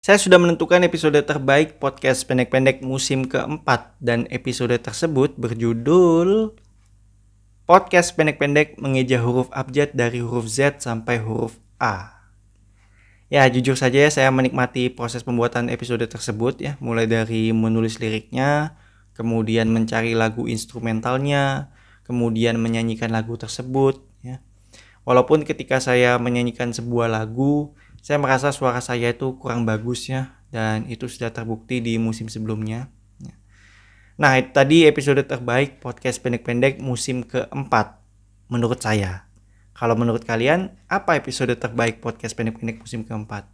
Saya sudah menentukan episode terbaik podcast pendek-pendek musim keempat dan episode tersebut berjudul Podcast pendek-pendek mengeja huruf abjad dari huruf Z sampai huruf A. Ya, jujur saja saya menikmati proses pembuatan episode tersebut ya, mulai dari menulis liriknya, kemudian mencari lagu instrumentalnya, kemudian menyanyikan lagu tersebut ya. Walaupun ketika saya menyanyikan sebuah lagu, saya merasa suara saya itu kurang bagus ya dan itu sudah terbukti di musim sebelumnya. Ya. Nah, tadi episode terbaik podcast pendek-pendek musim keempat menurut saya. Kalau menurut kalian, apa episode terbaik podcast pendek-pendek musim keempat?